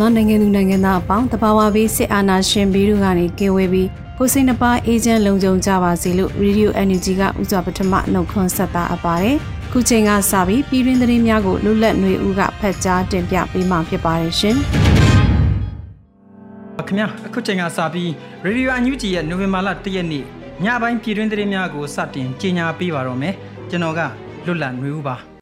မြန်မာနိုင်ငံသူနိုင်ငံသားအပေါင်းတဘာဝဘေးစစ်အာဏာရှင်ဘီတို့ကနေကင်းဝေးပြီးကိုစိတ်နှပါအေဂျင့်လုံခြုံကြပါစေလို့ Radio Energy ကဥစွာပထမနှုတ်ခွန်းဆက်တာအပ်ပါတယ်။ခုချိန်ကစပြီးပြည်တွင်းသတင်းများကိုလွတ်လပ်နေဦးကဖတ်ကြားတင်ပြပေးမှာဖြစ်ပါတယ်ရှင်။ခင်ဗျာအခုချိန်ကစပြီး Radio UNG ရဲ့နိုဝင်ဘာလ1ရက်နေ့ညပိုင်းပြည်တွင်းသတင်းများကိုစတင်ကြေညာပေးပါတော့မယ်။ကျွန်တော်ကလွတ်လပ်နေဦးပါ။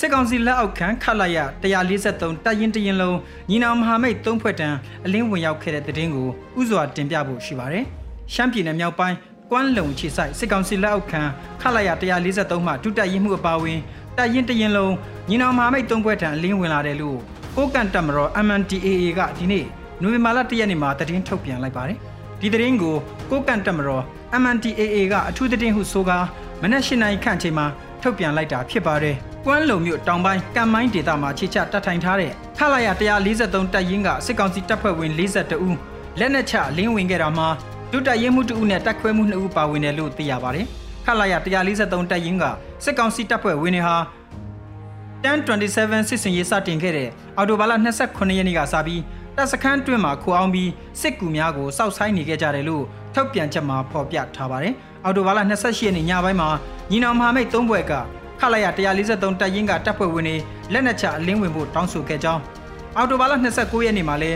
စစ်ကောင်စီလက်အောက်ခံခလာရ143တပ်ရင်တရင်လုံးညီနောင်မဟာမိတ်၃ဖွဲ့တန်းအလင်းဝင်ရောက်ခဲ့တဲ့တဲ့င်းကိုဥစွာတင်ပြဖို့ရှိပါတယ်။ရှမ်းပြည်နယ်မြောက်ပိုင်းကွမ်းလုံခြေဆိုင်စစ်ကောင်စီလက်အောက်ခံခလာရ143မှဒုတပ်ရင်မှုအပါအဝင်တပ်ရင်တရင်လုံးညီနောင်မဟာမိတ်၃ဖွဲ့တန်းအလင်းဝင်လာတယ်လို့ကိုကန်တက်မတော် MNDAA ကဒီနေ့နိုဝင်ဘာလ၁ရက်နေ့မှာသတင်းထုတ်ပြန်လိုက်ပါတယ်။ဒီသတင်းကိုကိုကန်တက်မတော် MNDAA ကအထူးသတင်းဟုဆိုကာမနက်၈နာရီခန့်ချိန်မှာထုတ်ပြန်လိုက်တာဖြစ်ပါတယ်။ ကွမ်းလုံမြို့တောင်ပိုင်းကံမိုင်းဒေသမှာခြေချတပ်ထိုင်ထားတဲ့ခလာရ143တပ်ရင်းကစစ်ကောင်စီတပ်ဖွဲ့ဝင်42ဦးလက်နက်ချလင်းဝင်ခဲ့တာမှာဒုတပ်ရင်းမှု2ဦးနဲ့တပ်ခွဲမှု2ဦးပါဝင်တယ်လို့သိရပါတယ်။ခလာရ143တပ်ရင်းကစစ်ကောင်စီတပ်ဖွဲ့ဝင်တွေဟာ1027စစ်စင်ရေးစတင်ခဲ့တဲ့အော်တိုဘာလ29ရက်နေ့ကစပြီးတပ်စခန်းတွင်းမှာခိုအောင်ပြီးစစ်ကူများကိုစောက်ဆိုင်နေခဲ့ကြတယ်လို့ထုတ်ပြန်ချက်မှာဖော်ပြထားပါတယ်။အော်တိုဘာလ28ရက်နေ့ညပိုင်းမှာညီနောင်မဟာမိတ်၃ဘွဲ့က ခလာရ143တပ်ရင်းကတပ်ဖွဲ့ဝင်တွေလက်နက်ချအလင်းဝင်ဖို့တောင်းဆိုခဲ့ကြောင်းအော်တိုဘာလ29ရက်နေ့မှာလဲ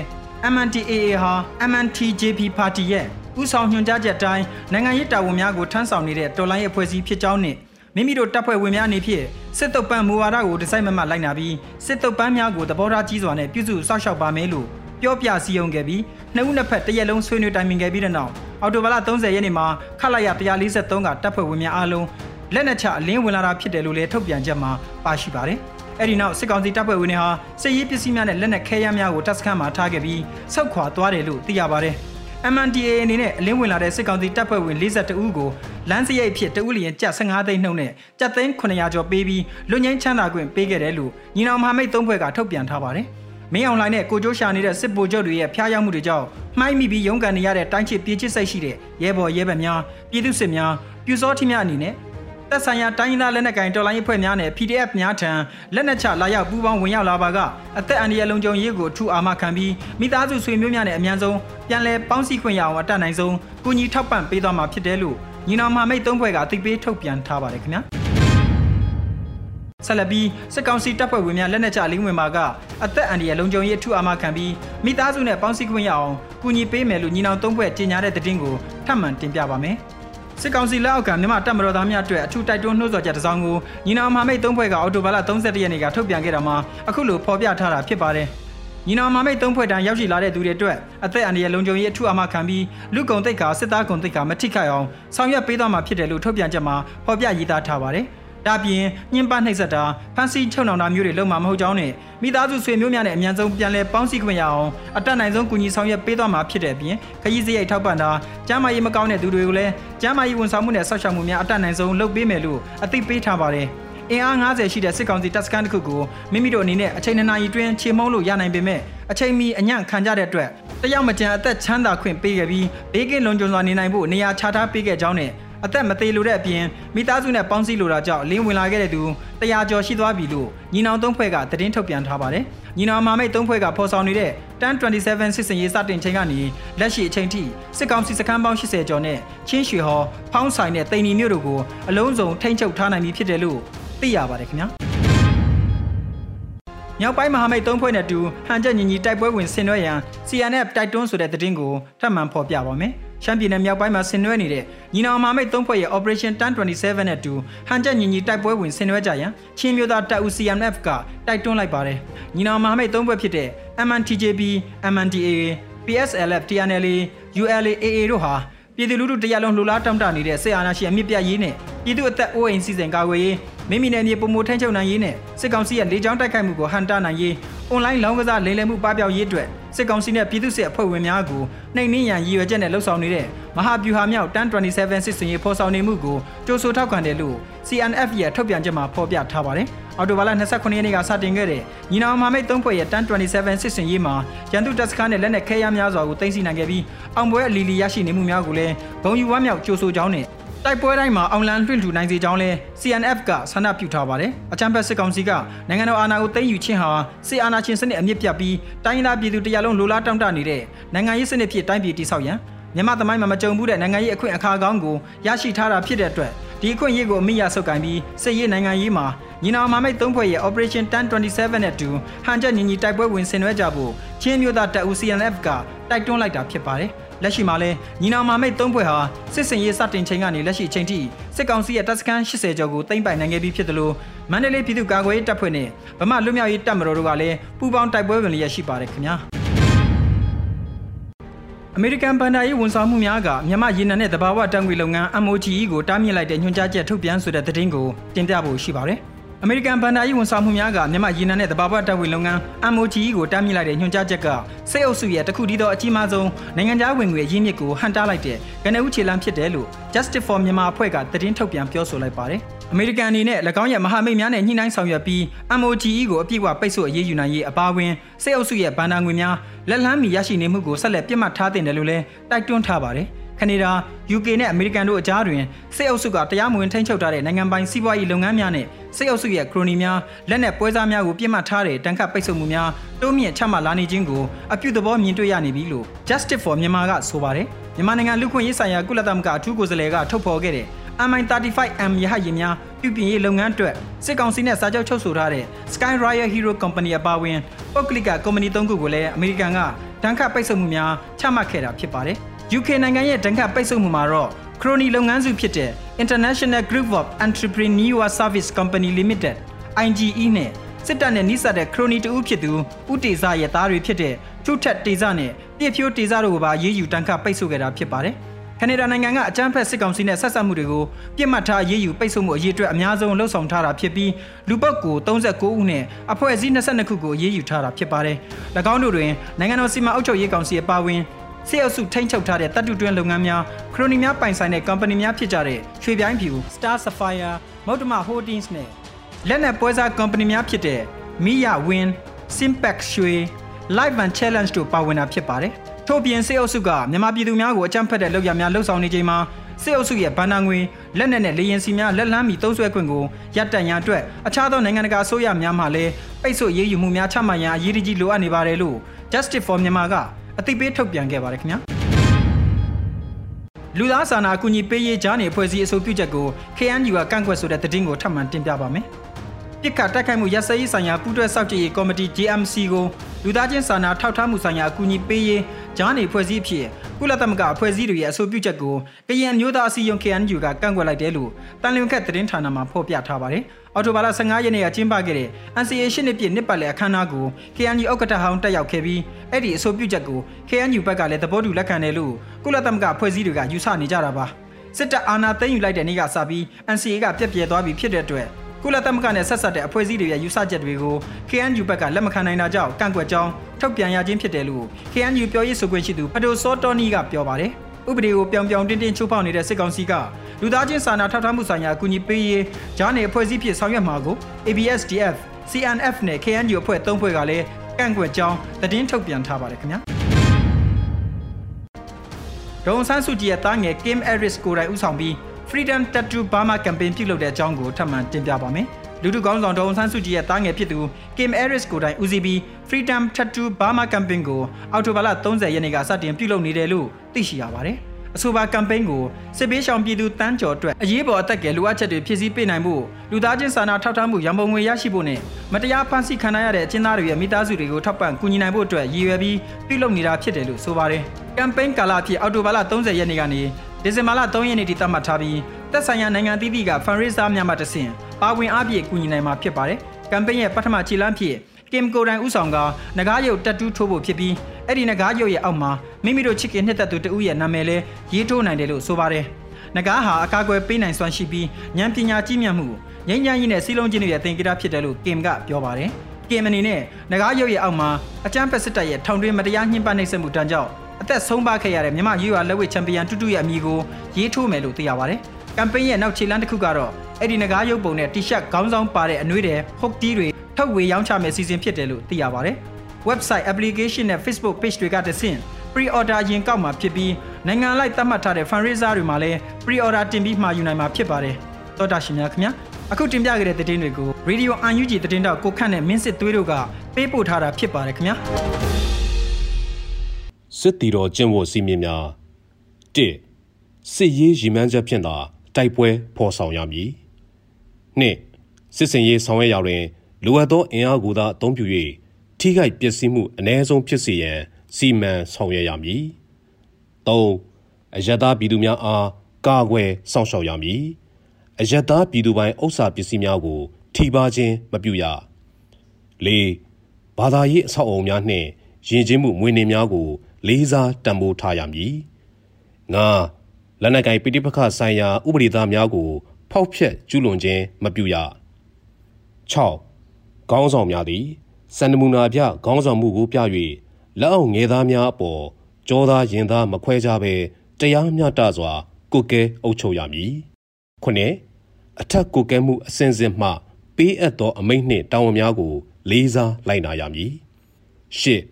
MNTAA ဟာ MNTJP ပါတီရဲ့ဥဆောင်ညွှန်ကြားချက်တိုင်းနိုင်ငံရေးတာဝန်များကိုထမ်းဆောင်နေတဲ့တော်လိုင်းအဖွဲ့အစည်းဖြစ်ကြောင်းနဲ့မိမိတို့တပ်ဖွဲ့ဝင်များအနေဖြင့်စစ်တုပ်ပန်းမူဝါဒကိုဒီဇိုင်းမမတ်လိုက်နာပြီးစစ်တုပ်ပန်းများကိုသဘောထားကြီးစွာနဲ့ပြုစုစောင့်ရှောက်ပါမယ်လို့ပြောပြစည်းရုံးခဲ့ပြီးနှစ်ဦးနှစ်ဖက်တရက်လုံးဆွေးနွေးတိုင်ပင်ခဲ့ပြီးတဲ့နောက်အော်တိုဘာလ30ရက်နေ့မှာခလာရ143ကတပ်ဖွဲ့ဝင်များအားလုံး လက်နက်ချအလင်းဝင်လာတာဖြစ်တယ်လို့လည်းထုတ်ပြန်ချက်မှာပါရှိပါတယ်။အဲ့ဒီနောက်စစ်ကောင်စီတပ်ဖွဲ့ဝင်တွေဟာစစ်ရေးပစ္စည်းများနဲ့လက်နက်ခဲယမ်းများကိုတပ်စခန်းမှာထားခဲ့ပြီးစောက်ခွာသွားတယ်လို့သိရပါတယ်။ MNDAA အနေနဲ့အလင်းဝင်လာတဲ့စစ်ကောင်စီတပ်ဖွဲ့ဝင်42ဦးကိုလမ်းစရိတ်ဖြစ်တဦးလျင်ကျပ်15သိန်းနှုန်းနဲ့ကျပ်သိန်း900ကျော်ပေးပြီးလွတ်ငင်းချမ်းသာခွင့်ပေးခဲ့တယ်လို့ညီနောင်မဟာမိတ်သုံးဖွဲ့ကထုတ်ပြန်ထားပါတယ်။မင်းအောင်လှိုင်နဲ့ကိုကျိုးရှာနေတဲ့စစ်ဗိုလ်ချုပ်တွေရဲ့ဖျားယောက်မှုတွေကြောင့်မှိုင်းမိပြီးရုန်းကန်နေရတဲ့တိုင်းချစ်ပြည်ချစ်စိတ်ရှိတဲ့ရဲဘော်ရဲဘက်များပြည်သူစစ်များပြူစောထီများအနေနဲ့ သက်ဆိုင်ရာတိုင်းရင်းသားလက်နက်ကိုင်တော်လိုင်းအဖွဲ့များနဲ့ PDF များထံလက်နက်ချလာရောက်ပူးပေါင်းဝင်ရောက်လာပါကအသက်အန္တရာယ်လုံခြုံရေးကိုထူအာမခံပြီးမိသားစုဆွေမျိုးများနဲ့အမြန်ဆုံးပြန်လည်ပေါင်းစည်းခွင့်ရအောင်အတတ်နိုင်ဆုံးကူညီထောက်ပံ့ပေးသွားမှာဖြစ်တယ်လို့ညီနောင်မမိတ်သုံးဖွဲ့ကအသိပေးထုတ်ပြန်ထားပါတယ်ခင်ဗျာဆက်လက်ပြီးစစ်ကောင်စီတပ်ဖွဲ့ဝင်များလက်နက်ချလင်းဝင်ပါကအသက်အန္တရာယ်လုံခြုံရေးထူအာမခံပြီးမိသားစုနဲ့ပေါင်းစည်းခွင့်ရအောင်ကူညီပေးမယ်လို့ညီနောင်သုံးဖွဲ့ကြေညာတဲ့သတင်းကိုထပ်မံတင်ပြပါမယ်။ စစ်ကောင်စီလက်အောက်ကမြန်မာတပ်မတော်သားများအတွက်အထူးတိုက်တွန်းနှိုးဆော်ချက်တစ်စောင်ကိုညီနောင်မဟာမိတ်သုံးဖွဲ့ကအော်တိုဘာလ31ရက်နေ့ကထုတ်ပြန်ခဲ့တာမှာအခုလိုဖော်ပြထားတာဖြစ်ပါတယ်။ညီနောင်မဟာမိတ်သုံးဖွဲ့တန်းရောက်ရှိလာတဲ့သူတွေအတွက်အသက်အန္တရာယ်လုံခြုံရေးအထူးအမခံပြီးလူကုန်တိတ်ခါစစ်သားကုန်တိတ်ခါမထိခိုက်အောင်ဆောင်ရွက်ပေးသွားမှာဖြစ်တယ်လို့ထုတ်ပြန်ချက်မှာဖော်ပြရေးသားထားပါတယ်။ ဒါပြင်ညှဉ်းပန်းနှိပ်စက်တာဖမ်းဆီးချုပ်နှောင်တာမျိုးတွေလုပ်မှာမဟုတ်ကြောင်းနဲ့မိသားစုဆွေမျိုးများနဲ့အမြန်ဆုံးပြန်လည်ပေါင်းစည်းခွင့်ရအောင်အတက်နိုင်ဆုံးကူညီဆောင်ရွက်ပေးသွားမှာဖြစ်တဲ့အပြင်ခရီးစရိတ်ထောက်ပံ့တာကျန်းမာရေးမကောင်းတဲ့သူတွေကိုလည်းကျန်းမာရေးဝန်ဆောင်မှုနဲ့ဆောက်ရှောက်မှုများအတက်နိုင်ဆုံးလုပ်ပေးမယ်လို့အသိပေးထားပါတယ်အင်အား90ရှိတဲ့စစ်ကောင်စီတပ်စခန်းတစ်ခုကိုမိမိတို့အနေနဲ့အချိန်နှစ်နာရီတွင်းခြေမုံလို့ရနိုင်ပေမဲ့အချိန်မီအညံ့ခံကြတဲ့အတွက်တယောက်မကြံအသက်ချမ်းသာခွင့်ပေးခဲ့ပြီးဘေးကင်းလုံခြုံစွာနေနိုင်ဖို့နေရာချထားပေးခဲ့ကြောင်းနဲ့ အသက်မသေးလို့တဲ့အပြင်မိသားစုနဲ့ပေါင်းစည်းလိုတာကြောင့်လင်းဝင်လာခဲ့တဲ့သူတရားကျော်ရှိသွားပြီလို့ညီနောင်သုံးဖွဲ့ကသတင်းထုတ်ပြန်ထားပါတယ်။ညီနောင်မာမိတ်သုံးဖွဲ့ကဖော်ဆောင်နေတဲ့1027စစ်စင်ရေးစတင်ချိန်ကနေလက်ရှိအချိန်ထိစစ်ကောင်စီစခန်းပေါင်း80ကျော်နဲ့ချင်းရွှေဟော်ဖောင်းဆိုင်နဲ့တိန်နီမြို့တို့ကိုအလုံးစုံထိန်းချုပ်ထားနိုင်ပြီဖြစ်တယ်လို့သိရပါတယ်ခင်ဗျာမြောက်ပိုင်းမဟာမိတ်၃ဖွဲ့နဲ့တူဟန်ချက်ညီညီတိုက်ပွဲဝင်ဆင်နွှဲရန် CNF တိုက်တွန်းဆိုတဲ့သတင်းကိုထပ်မံဖော်ပြပါမယ်။ ရှမ်းပြည်နယ်မြောက်ပိုင်းမှာဆင်နွှဲနေတဲ့ညီနောင်မဟာမိတ်၃ဖွဲ့ရဲ့ Operation 1027နဲ့တူဟန်ချက်ညီညီတိုက်ပွဲဝင်ဆင်နွှဲကြရန်ချင်းမျိုးသားတပ်ဦး CNF ကတိုက်တွန်းလိုက်ပါတယ်။ညီနောင်မဟာမိတ်၃ဖွဲ့ဖြစ်တဲ့ MNTJP, MNDAA, PSLF, TNLA, ULA/AA တို့ဟာပြည်သူလူထုတရားလုံးလှူလားတောင်းတနေတဲ့စစ်အာဏာရှင်အမြင့်ပြတ်ရေးနဲ့ပြည်သူအသက်အိုးအိမ်စီစဉ်ကာကွယ်ရေး မိမိနယ်မြေပုံမထိန်းချုပ်နိုင်ရေးနဲ့စစ်ကောင်စီရဲ့လေကြောင်းတိုက်ခိုက်မှုကိုဟန်တာနိုင်ရေးအွန်လိုင်းလောင်းကစားလိမ်လည်မှုပပျောက်ရေးအတွက်စစ်ကောင်စီနဲ့ပြည်သူ့စစ်အဖွဲ့ဝင်များကိုနှိမ်နင်းရန်ရည်ရွယ်ချက်နဲ့လှုပ်ဆောင်နေတဲ့မဟာဗျူဟာမြောက်1027စစ်စင်ရေးဖော်ဆောင်နေမှုကိုကြိုးဆိုထောက်ခံတယ်လို့ CNF ရဲ့ထုတ်ပြန်ချက်မှာဖော်ပြထားပါတယ်။အော်တိုဘာလ29ရက်နေ့ကစတင်ခဲ့တဲ့ညီနောင်မဟာမိတ်၃ဖွဲ့ရဲ့1027စစ်စင်ရေးမှာရန်သူတပ်စခန်းနဲ့လက်နက်ခဲယမ်းများစွာကိုတင်စီနိုင်ခဲ့ပြီးအောင်ပွဲအလီလီရရှိနေမှုများကိုလည်းဂုံယူဝမ်းမြောက်ကြိုးဆိုကြောင်းနဲ့ တိုက်ပွဲတိုင်းမှာအောင်လန်လွှင့်ထူနိုင်စေကြောင်းလဲ CNF ကဆန္ဒပြုထားပါတယ်။အချမ်းဖက်စစ်ကောင်စီကနိုင်ငံတော်အာဏာကိုသိမ်းယူခြင်းဟာစစ်အာဏာရှင်စနစ်အမြင့်ပြတ်ပြီးတိုင်းသားပြည်သူတရားလုံးလိုလားတောင့်တနေတဲ့နိုင်ငံရေးစနစ်ဖြစ်တိုင်းပြည်တည်ဆောက်ရန်မြန်မာသမိုင်းမှာမကြုံဘူးတဲ့နိုင်ငံရေးအခွင့်အခါကောင်းကိုရရှိထားတာဖြစ်တဲ့အတွက်ဒီအခွင့်အရေးကိုအမိရဆုပ်ကိုင်ပြီးစစ်ရေးနိုင်ငံရေးမှာညီနောင်မမိတ်၃ဖွဲ့ရဲ့ Operation 1027နဲ့တူဟန်ချက်ညီညီတိုက်ပွဲဝင်ဆင်နွှဲကြဖို့ချင်းမျိုးသားတပ်ဦး CNF ကတိုက်တွန်းလိုက်တာဖြစ်ပါတယ်။ လက်ရှိမှာလဲညီနောင်မာမိတ်၃ဖွဲ့ဟာစစ်စင်ရေးစတင်ချိန်ကနေလက်ရှိချိန်ထိစစ်ကောင်စီရဲ့တပ်စခန်း80ကျော်ကိုသိမ်းပိုင်နိုင်ခဲ့ပြီးဖြစ်တယ်လို့မန္တလေးပြည်သူ့ကာကွယ်ရေးတပ်ဖွဲ့နဲ့ဗမာလွတ်မြောက်ရေးတပ်မတော်တို့ကလည်းပူးပေါင်းတိုက်ပွဲဝင်လျက်ရှိပါတယ်ခင်ဗျာ။အမေရိကန်ဘဏ္ဍာရေးဝန်ဆောင်မှုများကမြန်မာရေနံနဲ့တဘာဝတံငွေလုပ်ငန်း MOGE ကိုတားမြစ်လိုက်တဲ့ညွှန်ကြားချက်ထုတ်ပြန်ဆိုတဲ့သတင်းကိုတင်ပြဖို့ရှိပါတယ်။ အမေရိကန်ဘဏ္ဍာရေးဝန်ဆောင်မှုများကမြန်မာရေနံနဲ့တဘာဝတပ်ဝင်လုပ်ငန်း MOGE ကိုတားမြစ်လိုက်တဲ့ညွှန်ကြားချက်ကစိတ်အုပ်စုရဲ့တခုတည်းသောအကြီးမားဆုံးနိုင်ငံခြားဝင်ငွေအရင်းမြစ်ကိုဟန်တားလိုက်တဲ့ကနဦးခြေလှမ်းဖြစ်တယ်လို့ Justice for Myanmar အဖွဲ့ကသတင်းထုတ်ပြန်ပြောဆိုလိုက်ပါတယ်။အမေရိကန်အနေနဲ့၎င်းရဲ့မဟာမိတ်များနဲ့ညှိနှိုင်းဆောင်ရွက်ပြီး MOGE ကိုအပြည့်အဝပိတ်ဆို့အရေးယူနိုင်ရေးအပါအဝင်စိတ်အုပ်စုရဲ့ဘဏ္ဍာငွေများလက်လန်းမီရရှိနေမှုကိုဆက်လက်ပြစ်မှတ်ထားတင်တယ်လို့လည်းတိုက်တွန်းထားပါတယ်။ ကနေဒါ UK နဲ့အမေရိကန်တို့အကြားတွင်စစ်အုပ်စုကတရားမဝင်ထိန်းချုပ်ထားတဲ့နိုင်ငံပိုင်စီးပွားရေးလုပ်ငန်းများနဲ့စစ်အုပ်စုရဲ့ခရိုနီများလက်နက်ပွဲစားများကိုပြစ်မှတ်ထားတဲ့တန်ခတ်ပိတ်ဆို့မှုများတိုးမြင့်ချမှတ်လာနေခြင်းကိုအပြုသဘောမြင်တွေ့ရနေပြီလို့ Justice for Myanmar ကဆိုပါတယ်မြန်မာနိုင်ငံလူခွင့်ရေးဆိုင်ရာကုလသမဂ္ဂအထူးကိုယ်စားလှယ်ကထုတ်ဖော်ခဲ့တဲ့ MI35M ရဟတ်ယာဉ်များပြုပြင်ရေးလုပ်ငန်းအတွက်စစ်ကောင်စီနဲ့စာချုပ်ချုပ်ဆိုထားတဲ့ Sky Royal Hero Company အပါအဝင်ပုတ်ကလစ်ကကုမ္ပဏီ၃ခုကိုလည်းအမေရိကန်ကတန်ခတ်ပိတ်ဆို့မှုများချမှတ်ခဲ့တာဖြစ်ပါတယ်။ UK နိုင်ငံရဲ့တန်ခတ်ပိတ်ဆို့မှုမှာတော့ခရိုနီလုပ်ငန်းစုဖြစ်တဲ့ International Group of Entrepreneur Service Company Limited IGE နဲ့စစ်တပ်နဲ့နှိစက်တဲ့ခရိုနီတဦးဖြစ်သူဦးတေဇရဲ့သားတွေဖြစ်တဲ့ကျုထက်တေဇနဲ့ပြည့်ဖြိုးတေဇတို့ကိုပါရေးယူတန်ခတ်ပိတ်ဆို့ခဲ့တာဖြစ်ပါတယ်။ကနေဒါနိုင်ငံကအကြမ်းဖက်စစ်ကောင်စီနဲ့ဆက်ဆက်မှုတွေကိုပြစ်မှတ်ထားရေးယူပိတ်ဆို့မှုအရေးအတွက်အများဆုံးလှုံ့ဆော်ထားတာဖြစ်ပြီးလူပုတ်ကို39ဦးနဲ့အဖွဲ့အစည်း22ခုကိုရေးယူထားတာဖြစ်ပါတယ်။၎င်းတို့တွင်နိုင်ငံတော်စီမံအုပ်ချုပ်ရေးကောင်စီအပါအဝင် စေအုပ်စုထိန်းချုပ်ထားတဲ့တပ်တုတွင်းလုပ်ငန်းများခရိုနီများပိုင်ဆိုင်တဲ့ company များဖြစ်ကြတဲ့ရွှေပြိုင်းဖြူ Star Sapphire မုတ်တမ Holdings နဲ့လက်နက်ပွဲစား company များဖြစ်တဲ့ Miya Win, Simpac ရွှေ Live and Challenge တို့ပါဝင်တာဖြစ်ပါတယ်။ထို့ပြင်စေအုပ်စုကမြန်မာပြည်သူများကိုအကြမ်းဖက်တဲ့လုပ်ရများလှုပ်ဆောင်နေချိန်မှာစေအုပ်စုရဲ့ဗန္နာငွေလက်နက်နဲ့လေရင်စီများလက်လန်းမီသုံးဆွဲခွင့်ကိုရပ်တန့်ရန်အတွက်အခြားသောနိုင်ငံတကာအစိုးရများမှလည်းပိတ်ဆို့ရေးယူမှုများချမှတ်ရန်အရေးကြီးလိုအပ်နေပါတယ်လို့ Justice for Myanmar က အသိပေးထုတ်ပြန်ခဲ့ပါတယ်ခင်ဗျာလူသားစာနာအကူအညီပေးရေးကြားနေအဖွဲ့အစည်းအဆိုပြုချက်ကို KNU ကကန့်ကွက်ဆိုတဲ့သတင်းကိုထပ်မံတင်ပြပါမယ်ပြစ်ခတ်တိုက်ခိုက်မှုရစရေးဆိုင်ရာပူးတွဲစောင့်ကြည့်ရေးကော်မတီ JMC ကိုလူသားချင်းစာနာထောက်ထားမှုဆိုင်ရာအကူအညီပေးရေး ကြားနေဖွဲ့စည်းဖြစ်ကုလသမဂ္ဂအဖွဲ့အစည်းတွေရဲ့အဆိုပြုချက်ကိုကရင်မျိုးသားအစည်းအရုံး KNU ကကန့်ကွက်လိုက်တယ်လို့တန်လျင်ခက်သတင်းဌာနမှဖော်ပြထားပါတယ်။အော်တိုဘာလ15ရက်နေ့ကကျင်းပခဲ့တဲ့ NCA ရှစ်နှစ်ပြည့်နှစ်ပတ်လည်အခမ်းအနားကို KNU ဥက္ကဋ္ဌဟောင်းတက်ရောက်ခဲ့ပြီးအဲ့ဒီအဆိုပြုချက်ကို KNU ဘက်ကလည်းသဘောတူလက်ခံတယ်လို့ကုလသမဂ္ဂအဖွဲ့အစည်းတွေကယူဆနေကြတာပါ။စစ်တပ်အာဏာသိမ်းယူလိုက်တဲ့နေ့ကစပြီး NCA ကပြက်ပြဲသွားပြီဖြစ်တဲ့အတွက် ကုလသမဂ္ဂနဲ့ဆက်ဆက်တဲ့အဖွဲ့အစည်းတွေရဲ့ယူဆချက်တွေကို KNU ဘက်ကလက်မခံနိုင်တာကြောင့်ကန့်ကွက်ကြောင်းထုတ်ပြန်ရခြင်းဖြစ်တယ်လို့ KNU ပြောရေးဆိုခွင့်ရှိသူဖဒိုစောတော်နီကပြောပါတယ်။ဥပဒေကိုပြောင်ပြောင်တင်းတင်းချိုးဖောက်နေတဲ့စစ်ကောင်စီကလူသားချင်းစာနာထောက်ထားမှုဆိုင်ရာအကူအညီပေးရေးဂျားနယ်အဖွဲ့အစည်းဖြစ်ဆောင်ရွက်မှာကို ABSDF, CNF နဲ့ KNU အဖွဲ့၃ဖွဲ့ကလည်းကန့်ကွက်ကြောင်းသတင်းထုတ်ပြန်ထားပါတယ်ခင်ဗျာ။ဒေါန်ဆန်းစုကြည်ရဲ့တားငယ် Kim Harris ကိုယ်တိုင်ဦးဆောင်ပြီး Freedom Tattoo Burma Campaign ပြုလုပ်တဲ့အကြောင်းကိုထပ်မံတင်ပြပါမယ်။လူထုကောင်းဆောင်ဒေါန်ဆန်းစုကြည်ရဲ့တားငယ်ဖြစ်သူ Kim Harris ကိုယ်တိုင်ဦးစီးပြီး Freedom Tattoo Burma Campaign ကိုအောက်တိုဘာလ30ရက်နေ့ကစတင်ပြုလုပ်နေတယ်လို့သိရှိရပါတယ်။အဆိုပါကမ်ပိန်းကိုစစ်ပေးရှောင်ပြည်သူတန်းကျော်အတွက်အရေးပေါ်အသက်ကယ်လိုအပ်ချက်တွေဖြည့်ဆည်းပေးနိုင်ဖို့လူသားချင်းစာနာထောက်ထားမှုရန်ပုံငွေရရှိဖို့နဲ့မတရားဖန်ဆီးခံရတဲ့အကျဉ်းသားတွေရဲ့မိသားစုတွေကိုထောက်ပံ့ကူညီနိုင်ဖို့အတွက်ရည်ရွယ်ပြီးပြုလုပ်နေတာဖြစ်တယ်လို့ဆိုပါတယ်။ကမ်ပိန်းကာလအဖြစ်အောက်တိုဘာလ30ရက်နေ့ကနေ ဒီဇင်ဘာလ3ရက်နေ့ထိသတ်မှတ်ထားပြီးသက်ဆိုင်ရာနိုင်ငံသီးသီးက fundraiser များမှတဆင့်ပါဝင်အားဖြင့်ကူညီနိုင်မှာဖြစ်ပါတယ်။ကမ်ပိန်းရဲ့ပထမခြေလှမ်းဖြစ်ကင်ကိုတိုင်ဥဆောင်ကနဂါးရုပ်တက်တူးထိုးဖို့ဖြစ်ပြီးအဲ့ဒီနဂါးရုပ်ရဲ့အောက်မှာမိမိတို့ချစ်ခင်နှစ်သက်သူတဦးရဲ့နာမည်လဲရေးထိုးနိုင်တယ်လို့ဆိုပါတယ်။နဂါးဟာအကာအကွယ်ပေးနိုင်စွမ်းရှိပြီးဉာဏ်ပညာကြီးမြတ်မှုငြိမ်းချမ်းရေးနဲ့စီးလုံးခြင်းတွေရဲ့သင်္ကေတဖြစ်တယ်လို့ကင်ကပြောပါတယ်။ကင်အနေနဲ့နဂါးရုပ်ရဲ့အောက်မှာအချမ်းပက်စစ်တပ်ရဲ့ထောင်တွင်းမတရားညှဉ်းပန်းနှိပ်စက်မှုတန်းကြောင့် အသက်ဆုံးပါခဲ့ရတဲ့မြန်မာရွာလက်ဝဲချန်ပီယံတူတူရဲ့အမည်ကိုရေးထိုးမယ်လို့သိရပါတယ်။ကမ်ပိန်းရဲ့နောက်ခြေလှမ်းတစ်ခုကတော့အဲ့ဒီနဂါးရုပ်ပုံနဲ့တီရှပ်ခေါင်းဆောင်ပါတဲ့အနှွေးတဲ့ဟုတ်တီးတွေထုတ်ဝေရောင်းချမယ့်စီစဉ်ဖြစ်တယ်လို့သိရပါတယ်။ website application နဲ့ Facebook page တွေကတဆင့် pre-order ရင်ကောက်မှာဖြစ်ပြီးနိုင်ငံလိုက်သတ်မှတ်ထားတဲ့ fundraiser တွေမှာလည်း pre-order တင်ပြီးမှာယူနိုင်မှာဖြစ်ပါတယ်။သောတာရှင်များခင်ဗျာအခုတင်ပြခဲ့တဲ့သတင်းတွေကို Radio UNG သတင်းတောက်ကိုခန့်နဲ့မင်းစစ်သွေးတို့ကပေးပို့ထားတာဖြစ်ပါတယ်ခင်ဗျာ စစ်တီတော်ကျင့်ဝတ်စည်းမျဉ်းများ၁စစ်ရေးရည်မှန်းချက်ဖြင့်သာတိုက်ပွဲဖော်ဆောင်ရမည်၂စစ်စင်ရေးဆောင်ရွက်ရာတွင်လိုအပ်သောအင်အားကိုသာအသုံးပြု၍ထိခိုက်ပျက်စီးမှုအ ਨੇ ဆုံးဖြစ်စေရန်စီမံဆောင်ရွက်ရမည်၃အယက်သားပြည်သူများအားကာကွယ်စောင့်ရှောက်ရမည်အယက်သားပြည်သူပိုင်ဥစ္စာပစ္စည်းများကို ထိပါခြင်းမပြုရ၄ဘာသာရေးအဆောက်အအုံများနှင့်ယဉ်ကျေးမှုမွေးနေ့များကို လေးစားတံမိုးထားရမည်၅လက်နက်ကိုင်ပိဋိပက္ခဆိုင်ရာဥပဒေသားများကို ဖောက်ဖျက်ကျူးလွန်ခြင်းမပြုရ6ခေါင်းဆောင်များသည်စန္ဒမူနာပြခေါင်းဆောင်မှုကိုပြ၍လက်အောက်ငယ်သားများအပေါ်ကြောသားရင်သားမခွဲကြဘဲတရားမျှတစွာကိုကဲအုပ်ချုပ်ရမည်ခုနှစ်အထက်ကိုကဲမှုအစဉ်စဉ်မှ ပေးအပ်သောအမိန့်နှင့်တာဝန်များကို လေးစားလိုက်နာရမည်ရှစ်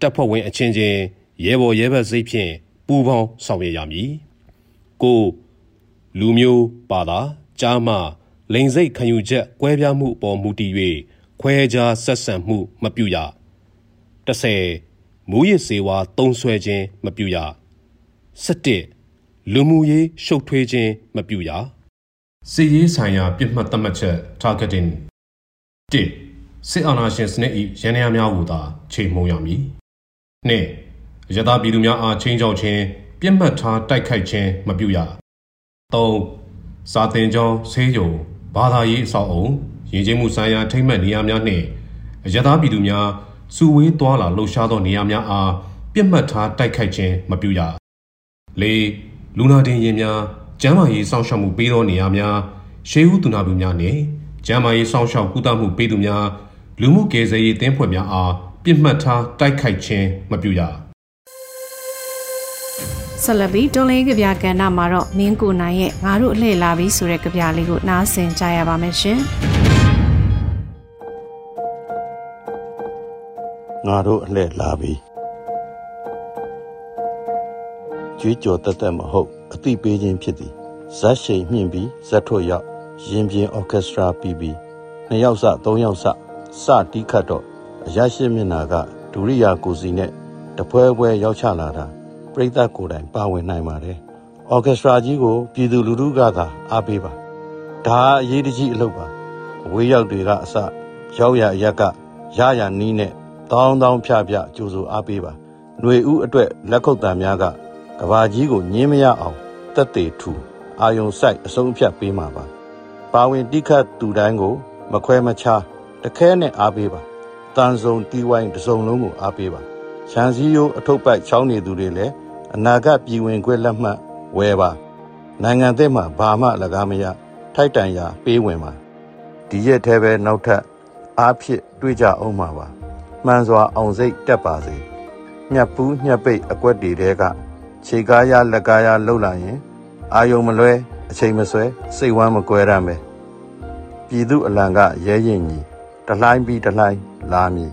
တပ်ဖွဲ့ဝင်အချင်းချင်း ရဲဘော်ရဲဘက်စိတ်ဖြင့်ပူးပေါင်းဆောင်ရွက်ရမည်ကိုလူမျိုးပါတာကြားမှလိန်စိတ်ခံယူချက်ကွဲပြားမှုအပေါ်မူတည်၍ခွဲခြားဆက်ဆံမှုမပြုရ30မူရစ်စေဝါတုံးဆွဲခြင်းမပြုရ17လူမှုရေးရှုပ်ထွေးခြင်းမပြုရစီရေးဆိုင်ရာပြစ်မှတ်သတ်မှတ်ချက် targeting 1စစ်အာဏာရှင်စနစ်၏ရန်ရာများကိုသာချိန်မှုံရမည်2 ရသပြည်သူများအားချင်းချောက်ခြင်းပြစ်မှတ်ထားတိုက်ခိုက်ခြင်းမပြုရ3စာတင်ကြောင်းဆေးရုံဘာသာရေးအဆောက်အုံရည်ကျင်းမှုဆိုင်ရာထိမ့်မှတ်နေရာများနှင့်အရသာပြည်သူများစုဝေးသွားလာလှုပ်ရှားသောနေရာများအားပြစ်မှတ်ထားတိုက်ခိုက်ခြင်းမပြုရ၄လူနာတင်ရင်များကျန်းမာရေးစောင့်ရှောက်မှုပေးသောနေရာများရှေးဦးသူနာပြုများနှင့်ကျန်းမာရေးစောင့်ရှောက်ကုသမှုပေးသူများလူမှုကယ်ဆယ်ရေးတင်းဖွဲ့များအားပြစ်မှတ်ထားတိုက်ခိုက်ခြင်းမပြုရ ဆက်လက်ပြီးတွန်လင်းကြပြကဏ္ဍမှာတော့မင်းကိုနိုင်ရဲ့ငါတို့အလှည့်လာပြီဆိုတဲ့ကြပြလေးကိုနားဆင်ကြရပါမယ်ရှင်ငါတို့အလှည့်လာပြီကြွေးကြော်တက်တက်မဟုတ်အသိပေးခြင်းဖြစ်သည်ဇက်ရှိန်မြင့်ပြီးဇက်ထွက်ရောက်ရင်ပြင်းအော်ကက်စထရာပြီးပြီးနှစ်ယောက်စသုံးယောက်စစတီးခတ်တော့အရရှိမျက်နာကဒူရိယာကိုစီနဲ့တပွဲပွဲရောက်ချလာတာ ပြိဿကိုယ်တိုင်ပါဝင်နိုင်ပါတယ်။အော်ကက်စထရာကြီးကိုပြည်သူလူထုကသာအားပေးပါ။ဒါအရေးတကြီးအလုပ်ပါ။အဝေးရောက်တွေကအစရောက်ရအရက်ကရရနီးနဲ့တောင်းတောင်းဖြဖြကြိုးစိုးအားပေးပါ။ຫນွေဥအတွက်လက်ခုပ်တံများကကဘာကြီးကိုညင်းမရအောင်တက်သေးထူအာယုံဆိုင်အဆုံးအဖြတ်ပေးမှာပါ။ပါဝင်တိခတ်သူတိုင်းကို မခွဲမခြားတခဲနဲ့အားပေးပါ။တန်စုံတီးဝိုင်းတစုံလုံးကိုအားပေးပါ။ ချန်စည်းရိုးအထုပ်ပိုက်ချောင်းနေသူတွေလည်းအနာဂတ်ပြည်ဝင်ခွင့်လက်မှတ်ဝယ်ပါနိုင်ငံသစ်မှာဘာမှလကားမရထိုက်တန်ရာပေးဝင်ပါဒီရက်ထဲပဲနောက်ထပ်အားဖြစ်တွေ့ကြအောင်ပါပါမှန်စွာအောင်စိတ်တက်ပါစေညှပ်ပူးညှပ်ပိတ်အကွက်တွေတဲကခြေကားရလက်ကားရလှုပ်လာရင် အာယုံမလွဲအချိန်မဆွဲစိတ်ဝမ်းမကွဲရမယ်ပြည်သူအလံကရဲရင်ကြီးတလှိုင်းပြီးတလှိုင်းလာမည်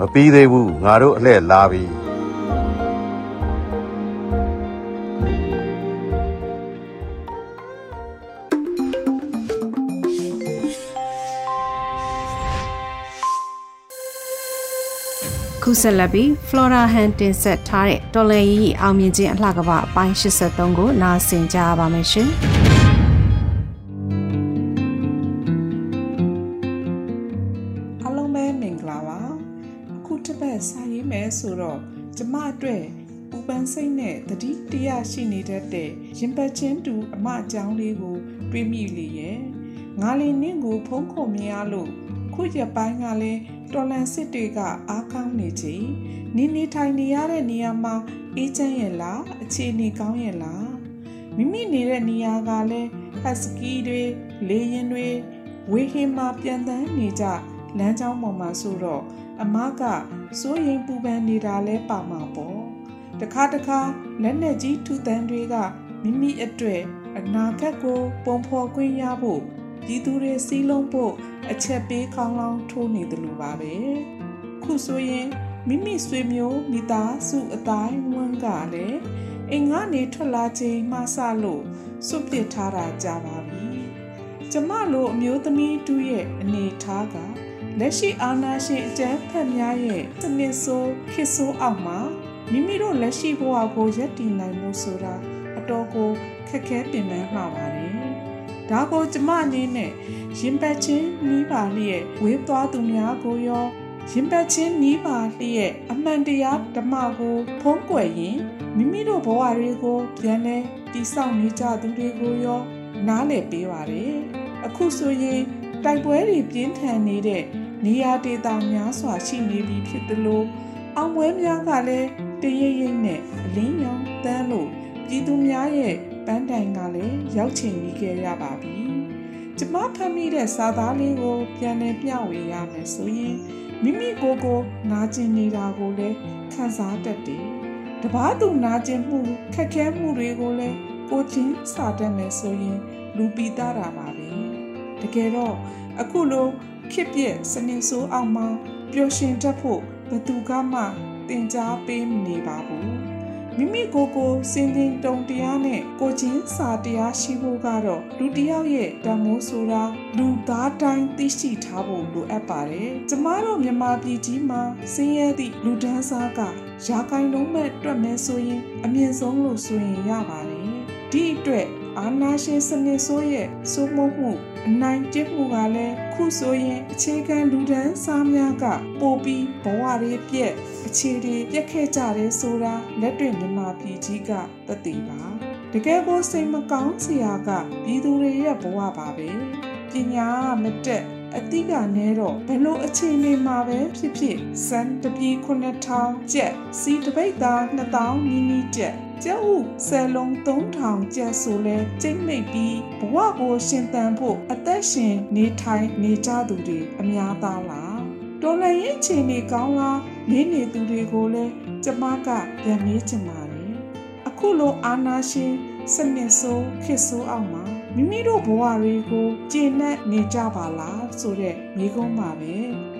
မပြီးသေးဘူးငါတို့အလှဲ့လာပြီပခုဆက်လက်ပြီး Flora Han တင်ဆက်ထားတဲ့တော်လန်ရီအောင်မြင်ခြင်းအလှကပအပိုင်း83ကိုနားဆင်ကြပါမယ်ရှင်။ အခုတစ်ပတ်စာရေးမယ်ဆိုတော့ကျမအတွက်ပူပန်စိတ်နဲ့တတိတရားရှိနေတတ်တဲ့ရင်ပတ်ချင်းတူအမအကြောင်းလေးကို တွေးမိလေရဲ့။ငါလေးနင့်ကိုဖုံးခုံမြင်ရလို့ခုရပိုင်းကလည်းတော်လန်စစ်တွေကအားကောင်းနေချိန်နေနေထိုင်နေရတဲ့နေရာမှာအေးချမ်းရဲ့လားအခြေအနေကောင်းရဲ့လားမိမိနေတဲ့နေရာကလည်းဟတ်စကီတွေလေရင်တွေဝေဟင်မှာပြန်တန်းနေကြ လမ်းကြောင်းပေါ်မှာဆိုတော့အမကစိုးရင်ပူပန်နေတာလဲပါမှာပေါ့တခါတခါလက်နဲ့ကြီးထူတန်းတွေကမိမိအတွက်အနာဂတ်ကို ပုံဖော်ခွင့်ရဖို့ပြည်သူတွေစီးလုံးဖို့အချက်ပေးခေါင်းလောင်းထိုးနေတယ်လို့ပါပဲခုဆိုရင်မိမိဆွေမျိုးမိသားစုအတိုင်းဝန်းကလည်းအိမ်ကနေထွက်လာချိန်မှစလို့စွန့်ပစ်ထားတာကြာပါပြီကျမလိုအမျိုးသမီးတူရဲ့အနေထားက လက်ရှိအာဏာရှင်အကြမ်းဖက်များရဲ့စနစ်ဆိုးခေတ်ဆိုးအောက်မှာမိမိတို့လက်ရှိဘဝကိုရပ်တည်နိုင်မှုဆိုတာအတော်ကိုခက်ခဲပင်ပန်းမှာပါတယ်။ဒါကိုကျမအနေနဲ့ရင်ပတ်ချင်းနီးပါလျက်ဝေးသွားသူများကိုရောရင်ပတ်ချင်းနီးပါလျက်အမှန်တရားဓမ္မကိုဖုံးကွယ်ရင်မိမိတို့ဘဝတွေကိုပြန်လဲတည်ဆောက်နေကြသူတွေကိုရောနားလည်ပေးပါတယ်။အခုဆိုရင် တိုက်ပွဲတွေပြင်းထန်နေတဲ့နေရာဒေသများစွာရှိနေပြီဖြစ်သလိုအောင်ပွဲများကလည်းတရရိပ်နဲ့အလင်းရောင်တန်းလို့ပြည်သူများရဲ့ပန်းတိုင်ကလည်းရောက်ချင်ပြီးခဲ့ရပါပြီ။ကျမဖတ်မိတဲ့စာသားလေးကိုပြန်လည်မျှဝေရမယ်ဆိုရင်မိမိကိုယ်ကိုနာကျင်နေတာကိုလည်းခံစားတတ်တယ်။တပားသူနာကျင်မှုခက်ခဲမှုတွေကိုလည်းကိုချင်းစာတတ်မယ်ဆိုရင်လူပိသားတာပါပဲ။ တကယ်တော့အခုလိုခစ်ပြက်စနစ်ဆိုးအောင်မှပျော်ရွှင်တတ်ဖို့ဘသူကမှတင် जा ပေးမနေပါဘူးမိမိကိုယ်ကိုစင်တင်တုံတရားနဲ့ကိုချင်းစာတရားရှိဖို့ကတော့လူတစ်ယောက်ရဲ့တမိုးဆိုတာလူသားတိုင်းသိရှိထားဖို့လိုအပ်ပါတယ်ကျမတို့မြန်မာပြည်ကြီးမှာစင်းရဲသည့်လူဒန်းစားကရာခိုင်နှုန်းမဲ့တွက်မဲဆိုရင် အမြင့်ဆုံးလို့ဆိုရင်ရပါတယ်ဒီအတွက် အာနာရှင်စနစ်ဆိုးရဲ့စိုးမိုးမှုအနိုင်ကျင့်မှုကလည်းခုဆိုရင်အခြေခံလူဒန်းစားများကပိုပြီးဘဝရေးပြက်အခြေတွေပြက်ခဲ့ကြတယ်ဆိုတာလက်တွေ့မြန်မာပြည်ကြီးကသတိပါတကယ်ကိုစိတ်မကောင်းစရာကပြည်သူတွေရဲ့ဘဝပါပဲပညာမတက်အတိကနဲတော့ဘလို့အခြေအနေမှာပဲဖြစ်ဖြစ်စံတပီ9000ကျက်စီတပိတ်သား2000နီးနီးကျက် ကျုပ်ဆယ်လုံး3000ကျက်ဆိုလဲကျိတ်မိတ်ပြီးဘဝကိုရှင်သန်ဖို့အသက်ရှင်နေထိုင်နေကြသူတွေအများသားလားတော်လည်းရဲ့ခြေနေကောင်းလားနေနေသူတွေကိုလည်းကျမကပြန်မေးချင်ပါတယ်အခုလိုအာနာရှင်စနစ်ဆိုးခေတ်ဆိုးအောင်မှာမိမိတို့ဘဝတွေကိုကျေနပ်နေကြပါလားဆိုတဲ့မိကုံးပါပဲ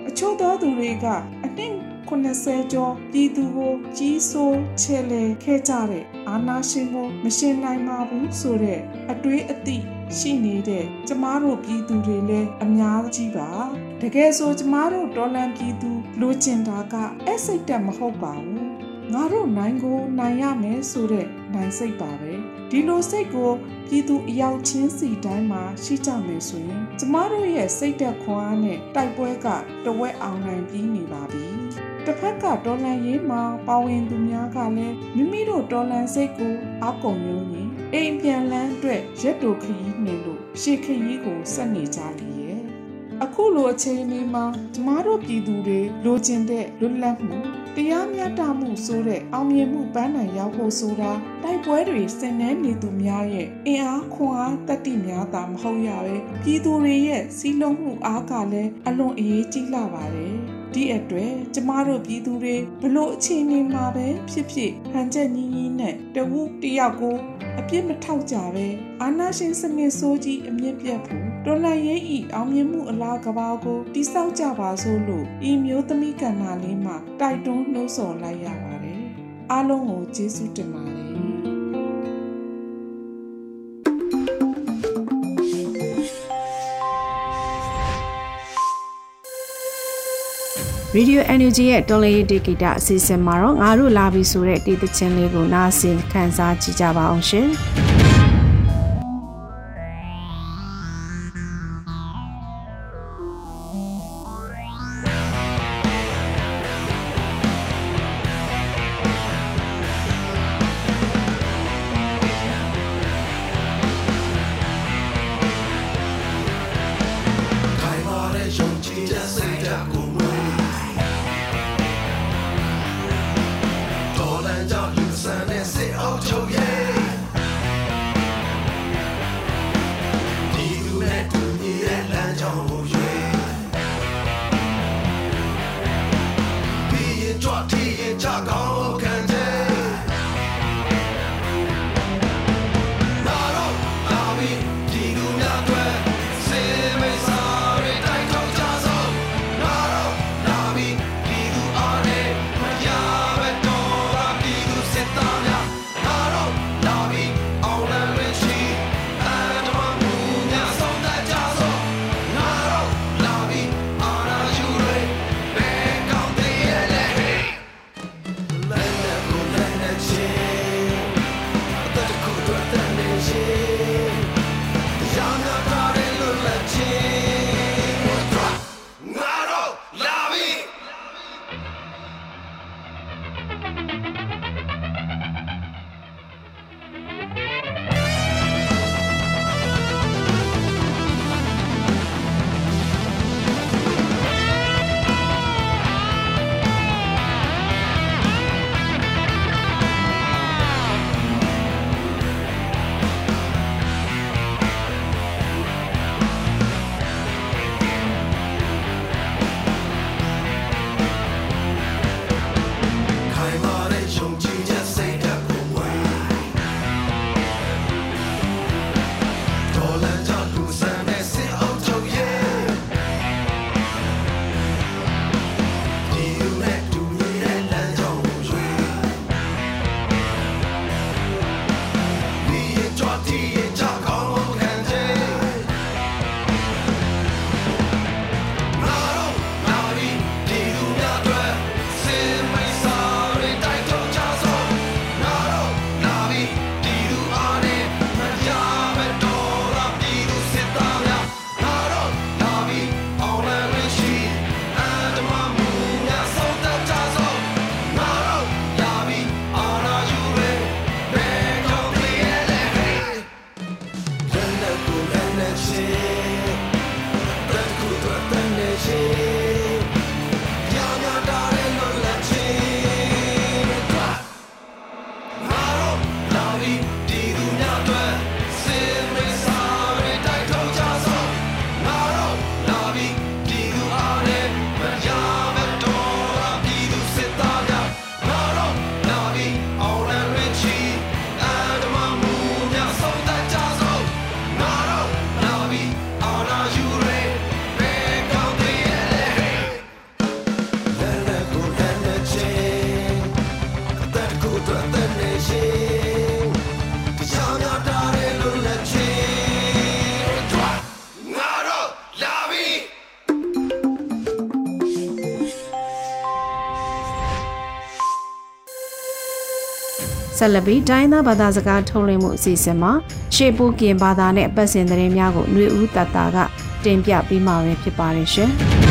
အချို့သောသူတွေကအနှစ် 80ကျော်ပြည်သူကိုကြီးစိုးချဲလေခဲ့ကြတဲ့အာနာရှင်ကိုမရှင်နိုင်ပါဘူးဆိုတဲ့အတွေးအသည့်ရှိနေတဲ့ကျမတို့ပြည်သူတွေလည်းအများကြီးပါတကယ်ဆိုကျမတို့ဒေါ်လန်ပြည်သူလိုချင်တာကအစိတ်တက်မဟုတ်ပါဘူးငါတို့နိုင်ကိုနိုင်ရမယ်ဆိုတဲ့နိုင်စိတ်ပါပဲဒီလိုစိတ်ကိုပြည်သူအယောက်ချင်းစီတိုင်းမှာရှိကြမယ်ဆိုရင်ကျမတို့ရဲ့စိတ်သက်ခွန်အားနဲ့တိုက်ပွဲကတဝက်အောင်နိုင်ပြီးနေပါပြီ တစ်ဖက်ကတော်လန်ရေးမှာပါဝင်သူများကလည်းမိမိတို့တော်လန်စိတ်ကိုအကုံယုံရင်အိမ်ပြန်လန်းအတွက်ရက်တိုခရီးနေလို့ရှေ့ခရီးကိုဆက်နေကြလေရဲ့အခုလိုအချိန်လေးမှာကျမတို့ပြည်သူတွေလိုချင်တဲ့လွတ်လပ်မှုတရားမျှတမှုဆိုတဲ့အောင်မြင်မှုပန်းနိုင်ရောက်ဖို့ဆိုတာတိုက်ပွဲတွေဆင်နွှဲနေသူများရဲ့အင်အားခွန်အားတတိများသာမဟုတ်ရပဲပြည်သူတွေရဲ့စီးလုံးမှုအားကလည်းအလွန်အရေးကြီးလာပါတယ် ဒီအတွက်ကျမတို့ပြည်သူတွေဘလို့အခြေအနေမှာပဲဖြစ်ဖြစ်ဟန်ချက်ညီးညီးနဲ့တဝူတယောက်ကိုအပြစ်မထောက်ကြပဲအာနာရှင်စနစ်ဆိုးကြီးအမြင့်ပြတ်ဖို့တော်လှန်ရေးဤအောင်မြင်မှုအလားကဘာကိုတိဆောက်ကြပါစို့လို့ဤမျိုးသမီးကဏ္ဍလေးမှာတိုက်တွန်းနှိုးဆော်လိုက်ရပါတယ်အားလုံးကိုကျေးဇူးတင်ပါ Radio NUG ရဲ့တော်လေးဒီဂီတာအစီအစဉ်မှာတော့ငါတို့လာပြီဆိုတဲ့တီးသချင်းလေးကိုနားဆင်ခန်းစားကြည့်ကြပါအောင်ရှင်။ ဆက်လက်ပြီးတိုင်းသားဘာသာစကားထုတ်လွှင့်မှုအစီအစဉ်မှာရှေ့ပူကင်ဘာသာနဲ့ပတ်စင်သတင်းများကိုຫນွေဦးတတာကတင်ပြပေးမှာဖြစ်ပါတယ်ရှင်။ော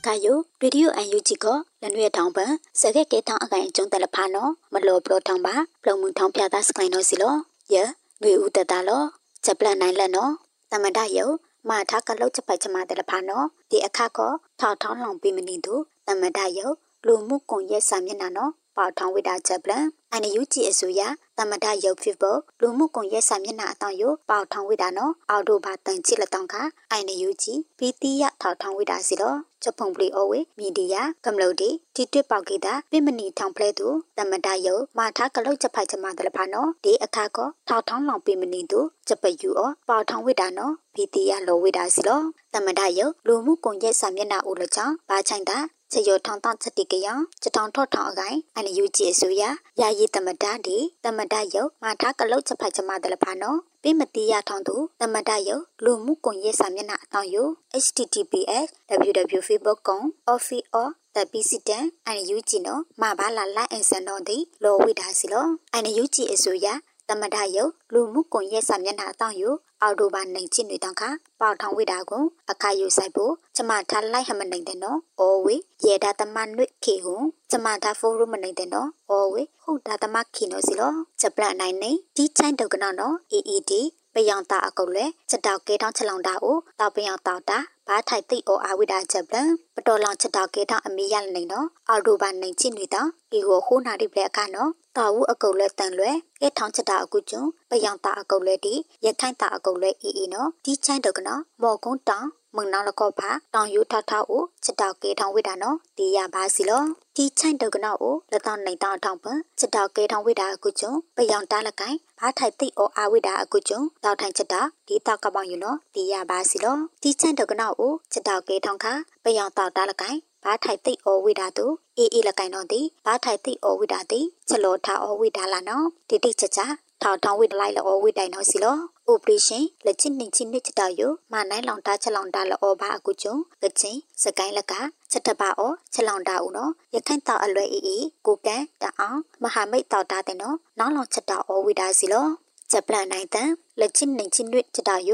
လာဆိုင်အခါယိုရေဒီယိုအန်ယူဂျီကလနွေထောင်ပန်စကက်ကဲထောင်အကိုင်ကျုံတယ်လဖာနော်မလောပလောထောင်ပါပလုံမှုထောင်ပြတာစကိုင်းနော်စီလောယနွေဦးတတလောချက်ပလန်နိုင်လက်နော်တမဒယုမာထားကလောက်ချက်ပိုက်ချမတယ်လဖာနော်ဒီအခါကထောက်ထောင်းလောင်ပြီးမနေသူတမဒယုလူမှုကွန်ရက်စာမျက်နှာနော် ပပေါထောင်ဝိတာချက်ပလန်အန်ယူဂျီအစိုးရတမဒရုပ်ဖြစ်ဖို့လူမှုကွန်ရက်စာမျက်နှာအတောင်ယပေါထောင်ဝိတာနော်အော်တိုဘာတန်ချစ်လက်တောင်ကအန်ယူဂျီပီတီယထောက်ထောင်ဝိတာစီတော့ချက်ဖုံပလီအဝေမီဒီယာကမ္လို့ဒီတီတွပေါကေတာပြမနီထောင်ဖလဲသူတမဒရုပ်မာထားကလုတ်ချက်ဖိုက်ချမတလဖာနော်ဒီအခါကောထောက်ထောင်းလောင်ပြမနီသူချက်ပယူအောပေါထောင်ဝိတာနော်ပီတီယလောဝိတာစီတော့တမဒရုပ်လူမှုကွန်ရက်စာမျက်နှာဦးလချောင်းဘာချိုင်တာ ချေရထောင်းတချက်တိကယချတောင်ထော့ထောင်းအကိုင်အန်ယူဂျီအစိုးရယာယီတမဒဒီတမဒယုတ်မာထားကလုတ်ချက်ဖတ်ချမတယ်လဖာနော်ပိမတိယထောင်းသူတမဒယုတ်လူမှုကွန်ရက်စာမျက်နှာအတောင်ယ https www.facebook.com office or the president and UG နော်မဘာလာလိုက်အန်စန်တော့ဒီလောဝိဒါစီလောအန် UG အစိုးရ တမဒယုတ်လူမှုကွန်ရက်စာမျက်နှာအတောင်ယအော်တိုဘာနိုင်ချစ်နေတောင်ခါပေါထောင်ဝိတာကိုအခါယူဆိုင်ဖို့ကျမထားလိုက်ဟမနိုင်တဲ့နော်။အော်ဝေရေဒါတမနွိခေဟုကျမထားဖိုးရမနိုင်တဲ့နော်။အော်ဝေဟုတ်ဒါတမခိနော်စီလော။ချက်ပလနိုင်နေဒီချိုင်းတုတ်ကနော်နော် AED ပယောင်တာအကုတ်လဲချက်တောက်ကဲတောင်းချက်လောင်တာကိုတောက်ပယောင်တောက်တာဘာထိုက်သိအော်အာဝိဒါချက်ပလပတော်လောင်ချက်တောက်ကဲတောင်းအမေရနေနော်အော်တိုဘာနိုင်ချစ်နေတော့ဒီကိုဟိုးနာတိပလက်အခါနော် တာဝူအကုတ်လဲတန်လွဲကဲထောင်းချက်တာအကုကျွန်းပယောင်တာအကုတ်လဲဒီရထိုင်းတာအကုတ်လဲအီအီနော်ဒီချိုင်းတုတ်ကနော်မော်ကုန်းတောင်မုံနောင်လကောဖာတောင်ယူထထအိုချက်တောက်ကေထောင်ဝိတာနော်တီးရပါစီလောဒီချိုင်တုတ်ကနော်အိုလက်တောင်နိုင်တောင်ထောင်ပန်ချက်တောက်ကေထောင်ဝိတာအခုကျုံပယောင်တားလကိုင်ဘာထိုက်သိအောအာဝိတာအခုကျုံတောက်ထိုင်ချက်တာဒီတောက်ကပောင်ယူနော်တီးရပါစီလောဒီချိုင်တုတ်ကနော်အိုချက်တောက်ကေထောင်ခါပယောင်တောက်တားလကိုင် ဘာထိုက်သိအောဝိတာတူအေးအေးလကိုင်တော့ဒီဘာထိုက်သိအောဝိတာတိချက်လောထားအောဝိတာလာနော်ဒီတိချက်ချာထောင်ထောင်ဝိတလိုက်လောဝိတိုင်နော်စီလော operation လက်ချစ်နေချင်းနှစ်ချတာယမနိုင်လောင်တာချက်လောင်တာလောဘာအကူကျုံကချင်းစကိုင်းလကချက်တပါအောချက်လောင်တာဦးနော်ရခိုင်တောက်အလွယ်အေးအေးကိုကန်တအောင်မဟာမိတ်တောက်တာတဲ့နော်နောက်လောင်ချက်တာအောဝိတာစီလောချက်ပလန်နိုင်တန်လက်ချစ်နေချင်းနှစ်ချတာယ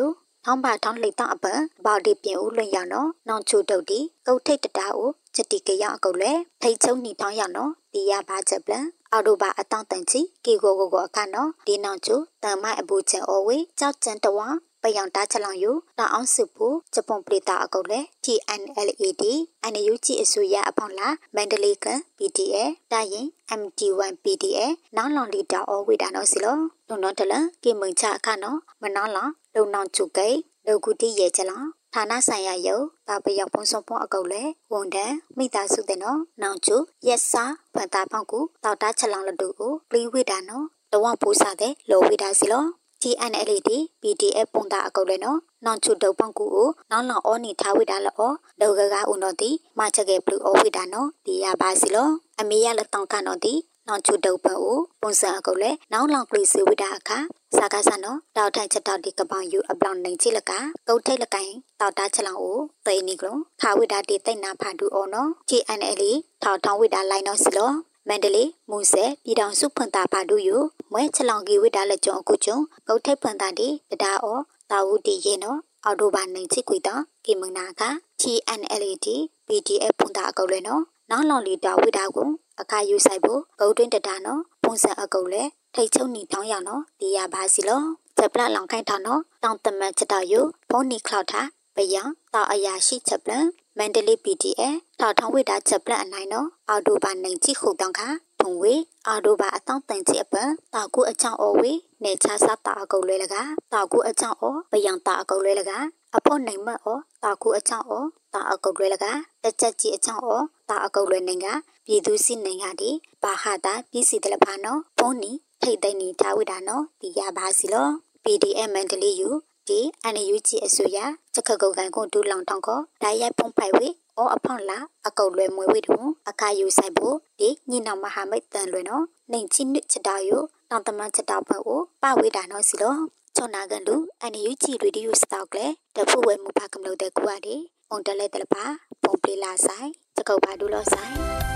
ထောင်းပါထောင်းလိတ်တော့အပန်ဘော်ဒီပြင်ဦးလွင်ရနော်နောင်ချိုတုတ်ဒီကုတ်ထိတ်တတာကိုချက်တီကရအကုတ်လဲထိတ်ချုံနီထောင်းရနော်တီရပါချက်ပလန်အော်တိုဘာအတောင့်တန်ချီကီကိုကိုကိုအခါနော်ဒီနောက်ကျတန်မိုက်အပူချင်အော်ဝေကြောက်ကျန်တဝါ ပယောင်တာချလောင်ယူတောင်အောင်စုပူဂျပွန်ပလီတာအကုတ်လေ TNLAD NUG အစိုးရအဖောင်းလာမန္တလေးက PTA တာရင် MT1 PTA နောင်လောင်လီတာအော်ဝေတာနော်စီလောလုံတော့တလကေမုံချအခါနော်မနောင်းလောင်လုံနောင်ချုကေဒုကုတိရဲ့ချလောင်ဌာနဆိုင်ရာယုတ်တာပယောက်ပုံစုံပုံအကုတ်လေဝန်တန်မိသားစုတဲ့နော်နောင်ချုရက်စာဖန်တာပေါက်ကူတောက်တာချက်လောင်လတူကိုပလီဝိတာနော်တဝပူစားတဲ့လောဝိတာစီလော TNLD PDF ပုံတာအကုတ်လေနော်နောင်ချုဒုတ်ပေါက်ကူကိုနောင်လောင်အောနီထားဝိတာလောဒုကကဦးနော်တီမချက်ကေဘလူးအောဝိတာနော်ဒီရပါစီလောအမေရလက်တောင်ကနော်တီနောင်ချုဒုတ်ပအိုပုံစံအကုတ်လေနောင်လောင်ကလေးစီဝိတာအခါစာကားစနော်တောက်ထိုင်ချက်တောက်ဒီကပောင်ယူအပလောင်နိုင်ချိလကကုတ်ထိတ်လကိုင်တောက်တာချက်လောင်ကိုသိနီကလုံးခါဝိတာတီတိတ်နာဖာဒူအောနော် GNL ထောက်ထောင်းဝိတာလိုက်နော်စီလော မန္တလေးမူဆယ်ပြည်တော်စုဖွင့်တာပါတို့ယူမွဲချလောင်ကီဝိတာလက်ကျုံအခုကျုံကုတ်ထိတ်ဖွင့်တာဒီတဒါအောတာဝူတီရေနော်အော်တိုဘာနိုင်ချစ်ကွေတာကေမနာက TNLD PDF ဖွင့်တာအကုတ်လဲနော်နောက်လောင်လီတာဝိတာကိုအခါယူဆိုင်ဖို့ဂုတ်တွင်းတတာနော်ပုံစံအကုတ်လဲထိတ်ချုံနီတောင်းရနော်ဒီရပါစီလောချက်ပလလောင်ခိုင်းထောင်းနော်တောင်းတမန်ချက်တော်ယူဖုန်းနီခလောက်တာပယံတောက်အရာရှိချက်ပလ မန္တလေး PTA ထောက်ထောင်းဝိတာချက်ပလအနိုင်နော်အော်တိုဘာနိုင်ကြည့်ခုတောင်းခါထုံဝေအော်တိုဘာအတောင်းတန်ချစ်အပန်တောက်ကူအချောင်းအော်ဝေနေချစားတာအကုတ်လဲလကတောက်ကူအချောင်းအော်ပယံတာအကုတ်လဲလကအဖို့နိုင်မအော်တောက်ကူအချောင်းအော်တာအကုတ်လဲလကတချက်ကြီးအချောင်းအော်တာအကုတ်လဲနိုင်ကပြည်သူစစ်နိုင်ကဒီဘာဟာတာပြည်စီတလဖာနော်ဖုန်းနီထိတ်သိမ့်နေထားဝိတာနော်ဒီရပါစီလော PDF မန္တလေးယူ ဒီအန်ယူဂျီအစိုးရချက်ခကုတ်ကန်ကိုဒူလောင်တောင်ကိုဓာတ်ရိုက်ပုံဖိုက်ဝေအောအဖောင်းလာအကုတ်လွယ်မွေဝေတူအခါယူဆိုင်ဖို့ဒီညင်တော်မဟာမိတ်တန်လွယ်နော်နေချင်းနစ်ချက်တော်ယူတောင်တမန်ချက်တော်ဘက်ကိုပဝေတာနော်စီလောချောနာကန်လူအန်ယူဂျီရေဒီယိုစတောက်လေတဖို့ဝဲမှုဖာကမလို့တဲ့ကွာဒီအုံတလဲတလပါပုံပလီလာဆိုင်ချက်ကုတ်ပါဒူလောဆိုင်